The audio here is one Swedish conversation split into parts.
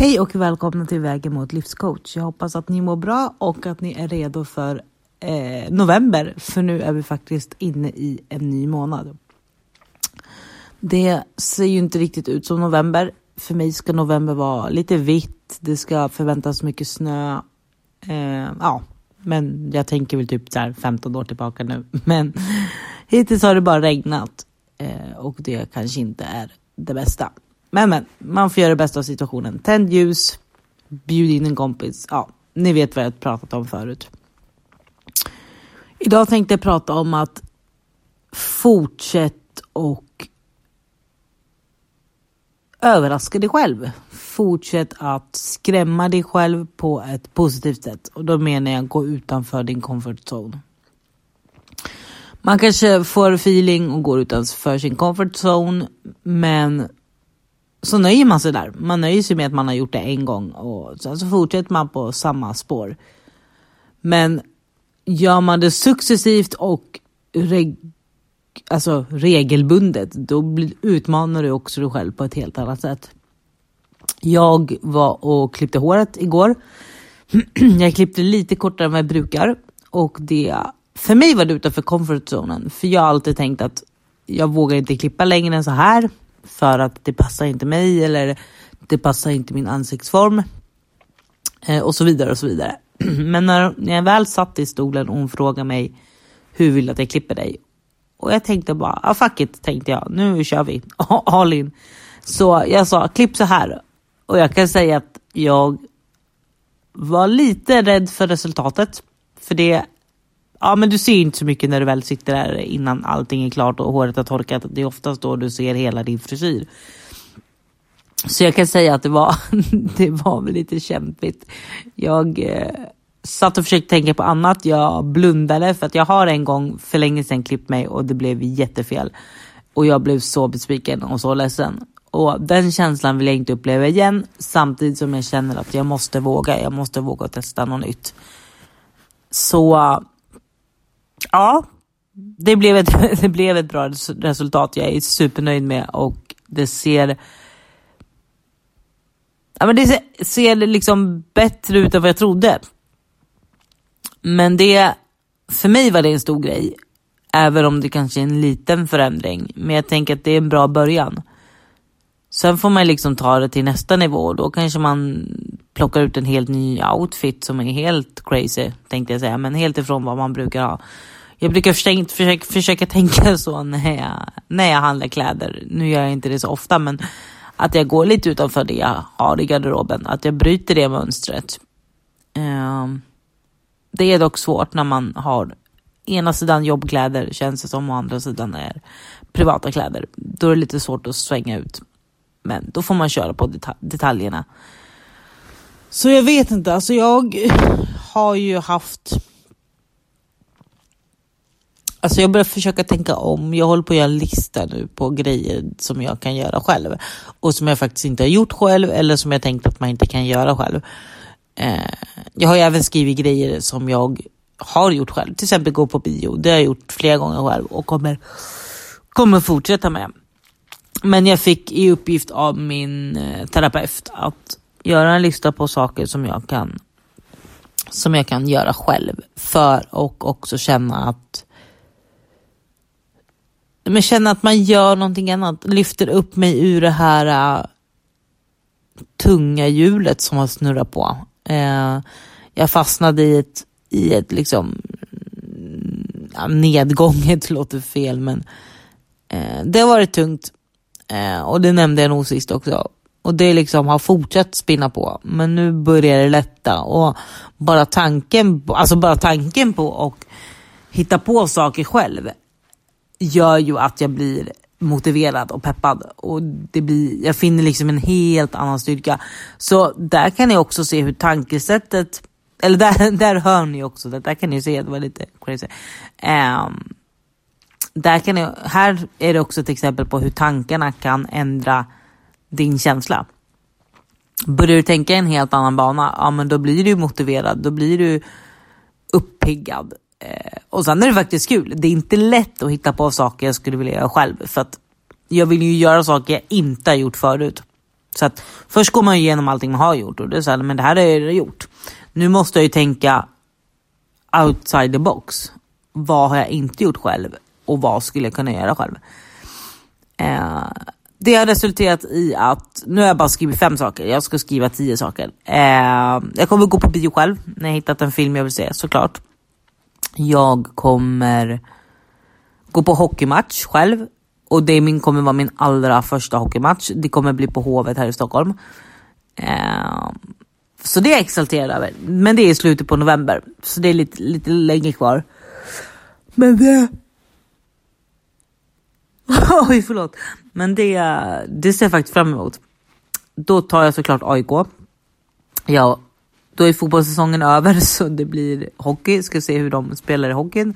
Hej och välkomna till Vägen mot livscoach. Jag hoppas att ni mår bra och att ni är redo för eh, november, för nu är vi faktiskt inne i en ny månad. Det ser ju inte riktigt ut som november. För mig ska november vara lite vitt, det ska förväntas mycket snö. Eh, ja, men jag tänker väl typ så 15 år tillbaka nu. Men hittills har det bara regnat eh, och det kanske inte är det bästa. Men men, man får göra det bästa av situationen. Tänd ljus, bjud in en kompis. Ja, ni vet vad jag pratat om förut. Idag tänkte jag prata om att fortsätt och överraska dig själv. Fortsätt att skrämma dig själv på ett positivt sätt. Och då menar jag gå utanför din comfort zone. Man kanske får feeling och går utanför sin comfort zone, men så nöjer man sig där. Man nöjer sig med att man har gjort det en gång och sen så fortsätter man på samma spår. Men gör man det successivt och reg alltså regelbundet, då utmanar du också dig själv på ett helt annat sätt. Jag var och klippte håret igår. jag klippte lite kortare än vad jag brukar och det för mig var det utanför comfort zonen, för jag har alltid tänkt att jag vågar inte klippa längre än så här för att det passar inte mig eller det passar inte min ansiktsform eh, och så vidare och så vidare. Men när, när jag väl satt i stolen och hon frågade mig hur vill du att jag klipper dig? Och jag tänkte bara, ah, fuck it, tänkte jag. Nu kör vi, all in. Så jag sa, klipp så här. Och jag kan säga att jag var lite rädd för resultatet. För det Ja men du ser inte så mycket när du väl sitter där innan allting är klart och håret har torkat. Det är oftast då du ser hela din frisyr. Så jag kan säga att det var, det var väl lite kämpigt. Jag eh, satt och försökte tänka på annat. Jag blundade för att jag har en gång för länge sedan klippt mig och det blev jättefel. Och jag blev så besviken och så ledsen. Och den känslan vill jag inte uppleva igen samtidigt som jag känner att jag måste våga. Jag måste våga testa något nytt. Så ja, det blev, ett, det blev ett bra resultat. Jag är supernöjd med och det ser Ja, men det ser, ser liksom bättre ut än vad jag trodde. Men det, för mig var det en stor grej. Även om det kanske är en liten förändring. Men jag tänker att det är en bra början. Sen får man liksom ta det till nästa nivå. Då kanske man plockar ut en helt ny outfit som är helt crazy, tänkte jag säga. Men helt ifrån vad man brukar ha. Jag brukar försöka, försöka, försöka tänka så när jag, när jag handlar kläder. Nu gör jag inte det så ofta, men att jag går lite utanför det jag har i garderoben. Att jag bryter det mönstret. Um, det är dock svårt när man har ena sidan jobbkläder känns det som och andra sidan är privata kläder. Då är det lite svårt att svänga ut. Men då får man köra på detaljerna. Så jag vet inte, alltså jag har ju haft Alltså jag börjar försöka tänka om. Jag håller på att göra en lista nu på grejer som jag kan göra själv. Och som jag faktiskt inte har gjort själv eller som jag tänkt att man inte kan göra själv. Eh, jag har ju även skrivit grejer som jag har gjort själv. Till exempel gå på bio. Det har jag gjort flera gånger själv och kommer, kommer fortsätta med. Men jag fick i uppgift av min eh, terapeut att göra en lista på saker som jag kan som jag kan göra själv för och också känna att men känna att man gör någonting annat, lyfter upp mig ur det här uh, tunga hjulet som har snurrat på. Uh, jag fastnade i ett, i ett liksom mm, uh, nedgånget, låter fel men uh, det har varit tungt. Uh, och det nämnde jag nog sist också. Och det liksom har fortsatt spinna på. Men nu börjar det lätta och bara tanken, alltså bara tanken på att hitta på saker själv gör ju att jag blir motiverad och peppad och det blir, jag finner liksom en helt annan styrka. Så där kan ni också se hur tankesättet, eller där, där hör ni också, där kan ni se, det var lite crazy. Um, där kan ni, här är det också ett exempel på hur tankarna kan ändra din känsla. Börjar du tänka en helt annan bana, ja men då blir du motiverad, då blir du uppiggad. Eh, och sen är det faktiskt kul. Det är inte lätt att hitta på saker jag skulle vilja göra själv. För att jag vill ju göra saker jag inte har gjort förut. Så att först går man igenom allting man har gjort och det är så här, men det här har jag gjort. Nu måste jag ju tänka outside the box. Vad har jag inte gjort själv och vad skulle jag kunna göra själv? Eh, det har resulterat i att, nu har jag bara skrivit fem saker, jag ska skriva tio saker. Eh, jag kommer gå på bio själv när jag hittat en film jag vill se såklart. Jag kommer gå på hockeymatch själv och det min, kommer vara min allra första hockeymatch. Det kommer bli på Hovet här i Stockholm. Eh, så det är jag exalterad över. Men det är i slutet på november, så det är lite, lite länge kvar. Men det... Oj, förlåt. Men det, det ser jag faktiskt fram emot. Då tar jag såklart AIK. Jag då är fotbollssäsongen över så det blir hockey. Ska se hur de spelar i hockeyn.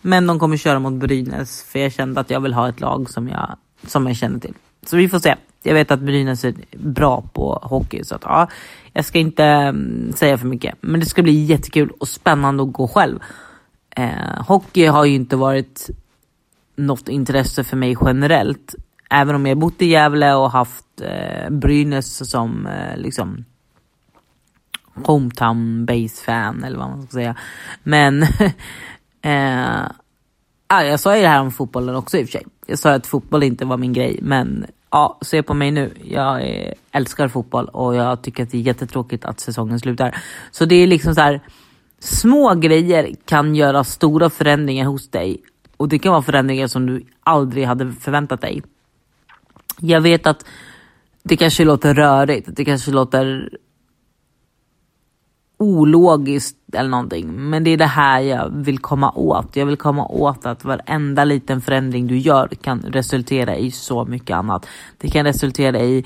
Men de kommer köra mot Brynäs för jag kände att jag vill ha ett lag som jag, som jag känner till. Så vi får se. Jag vet att Brynäs är bra på hockey så att ja, jag ska inte mm, säga för mycket. Men det ska bli jättekul och spännande att gå själv. Eh, hockey har ju inte varit något intresse för mig generellt. Även om jag bott i Gävle och haft eh, Brynäs som eh, liksom hometown base fan eller vad man ska säga. Men eh, ah, jag sa ju det här om fotbollen också i och för sig. Jag sa att fotboll inte var min grej, men ja, se på mig nu. Jag är, älskar fotboll och jag tycker att det är jättetråkigt att säsongen slutar. Så det är liksom så här, små grejer kan göra stora förändringar hos dig och det kan vara förändringar som du aldrig hade förväntat dig. Jag vet att det kanske låter rörigt, det kanske låter ologiskt eller någonting. Men det är det här jag vill komma åt. Jag vill komma åt att varenda liten förändring du gör kan resultera i så mycket annat. Det kan resultera i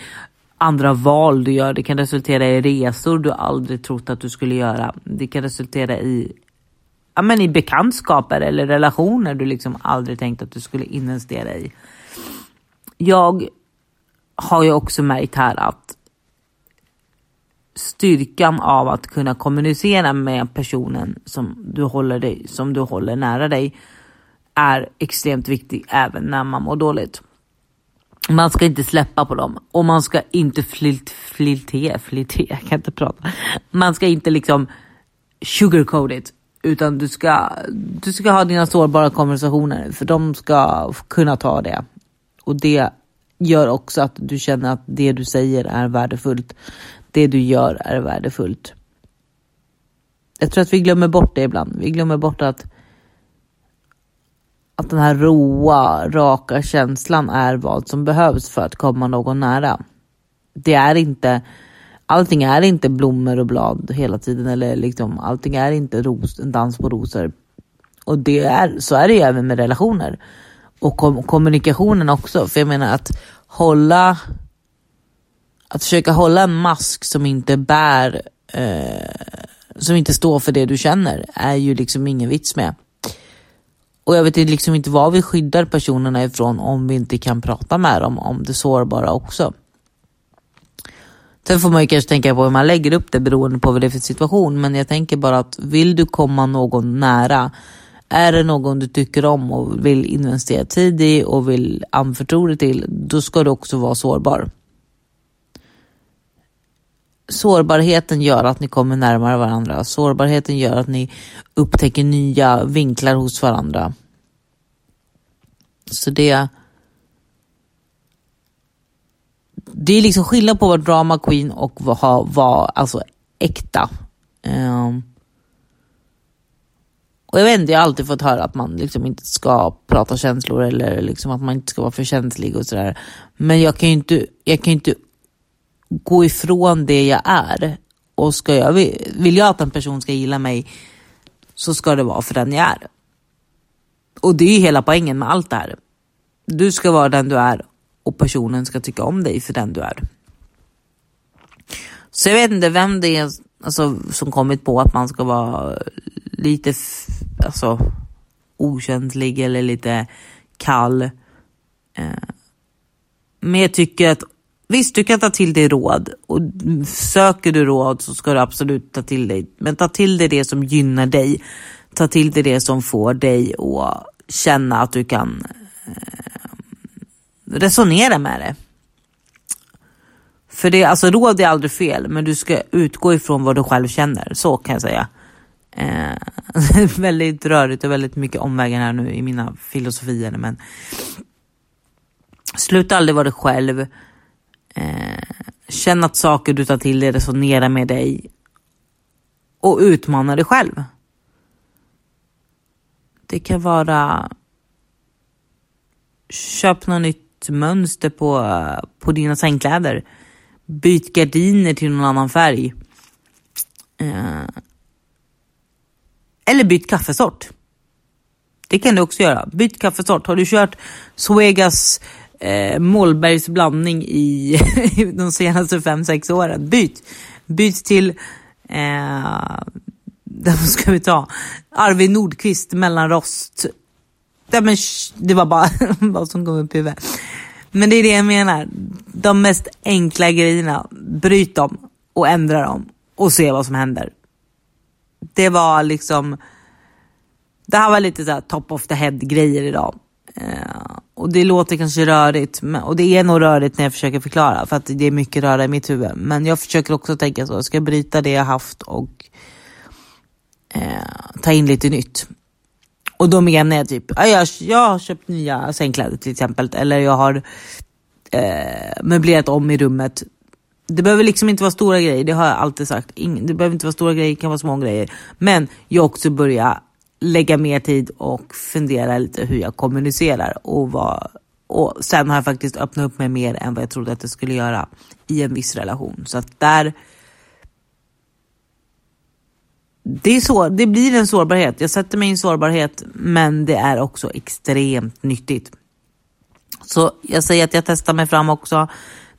andra val du gör. Det kan resultera i resor du aldrig trott att du skulle göra. Det kan resultera i ja, men i bekantskaper eller relationer du liksom aldrig tänkt att du skulle investera i. Jag har ju också märkt här att styrkan av att kunna kommunicera med personen som du håller, dig, som du håller nära dig är extremt viktig även när man mår dåligt. Man ska inte släppa på dem och man ska inte flilt, fliltera, fliltera, jag kan inte prata. Man ska inte liksom sugarcoat it utan du ska, du ska ha dina sårbara konversationer för de ska kunna ta det. Och det gör också att du känner att det du säger är värdefullt. Det du gör är värdefullt. Jag tror att vi glömmer bort det ibland. Vi glömmer bort att, att den här roa, raka känslan är vad som behövs för att komma någon nära. Det är inte allting är inte blommor och blad hela tiden eller liksom allting är inte ros, en dans på rosor. Och det är, så är det ju även med relationer. Och kom, kommunikationen också. För jag menar att hålla, att försöka hålla en mask som inte bär, eh, som inte står för det du känner är ju liksom ingen vits med. Och jag vet liksom inte vad vi skyddar personerna ifrån om vi inte kan prata med dem om det sårbara också. Sen får man ju kanske tänka på hur man lägger upp det beroende på vad det är för situation. Men jag tänker bara att vill du komma någon nära, är det någon du tycker om och vill investera tid i och vill anförtro dig till, då ska du också vara sårbar. Sårbarheten gör att ni kommer närmare varandra. Sårbarheten gör att ni upptäcker nya vinklar hos varandra. Så det det är liksom skillnad på att vara drama queen och vara, vara alltså äkta. Um, och jag vet inte, jag har alltid fått höra att man liksom inte ska prata känslor eller liksom att man inte ska vara för känslig och sådär. Men jag kan ju inte, jag kan inte gå ifrån det jag är. Och ska jag, vill jag att en person ska gilla mig så ska det vara för den jag är. Och det är ju hela poängen med allt det här. Du ska vara den du är och personen ska tycka om dig för den du är. Så jag vet inte vem det är alltså, som kommit på att man ska vara lite alltså, okänslig eller lite kall. Eh, men jag tycker att visst, du kan ta till dig råd och söker du råd så ska du absolut ta till dig. Men ta till dig det som gynnar dig. Ta till dig det som får dig att känna att du kan eh, resonera med det. För det, alltså råd är aldrig fel, men du ska utgå ifrån vad du själv känner. Så kan jag säga. Eh, väldigt rörigt och väldigt mycket omvägar här nu i mina filosofier. Men sluta aldrig vara dig själv. Eh, känn att saker du tar till dig resonerar med dig. Och utmana dig själv. Det kan vara köp något nytt mönster på, på dina sängkläder. Byt gardiner till någon annan färg. Eh, eller byt kaffesort. Det kan du också göra. Byt kaffesort. Har du kört Suegas eh, Mollbergs blandning i de senaste 5-6 åren, byt. Byt till, eh, vad ska vi ta, Arvid Nordqvist mellanrost. Ja, men, det var bara vad som kom upp i huvudet. Men det är det jag menar. De mest enkla grejerna, bryt dem och ändra dem och se vad som händer. Det var liksom, det här var lite så top of the head grejer idag. Eh, och det låter kanske rörigt men, och det är nog rörigt när jag försöker förklara för att det är mycket röra i mitt huvud. Men jag försöker också tänka så, jag ska bryta det jag haft och eh, ta in lite nytt. Och då menar jag typ, jag, jag har köpt nya sängkläder till exempel eller jag har eh, möblerat om i rummet. Det behöver liksom inte vara stora grejer, det har jag alltid sagt. det behöver inte vara stora grejer, det kan vara små grejer. Men jag också börja lägga mer tid och fundera lite hur jag kommunicerar och vad och sen har jag faktiskt öppnat upp mig mer än vad jag trodde att det skulle göra i en viss relation. Så att där. Det är så, det blir en sårbarhet. Jag sätter mig i en sårbarhet, men det är också extremt nyttigt. Så jag säger att jag testar mig fram också.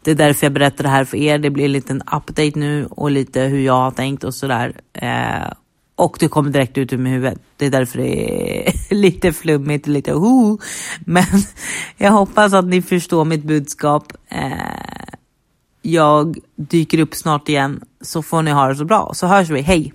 Det är därför jag berättar det här för er. Det blir en liten update nu och lite hur jag har tänkt och sådär. Eh, och det kommer direkt ut ur mitt huvud. Det är därför det är lite flummigt, lite ho. Men jag hoppas att ni förstår mitt budskap. Eh, jag dyker upp snart igen så får ni ha det så bra. Så hörs vi. Hej!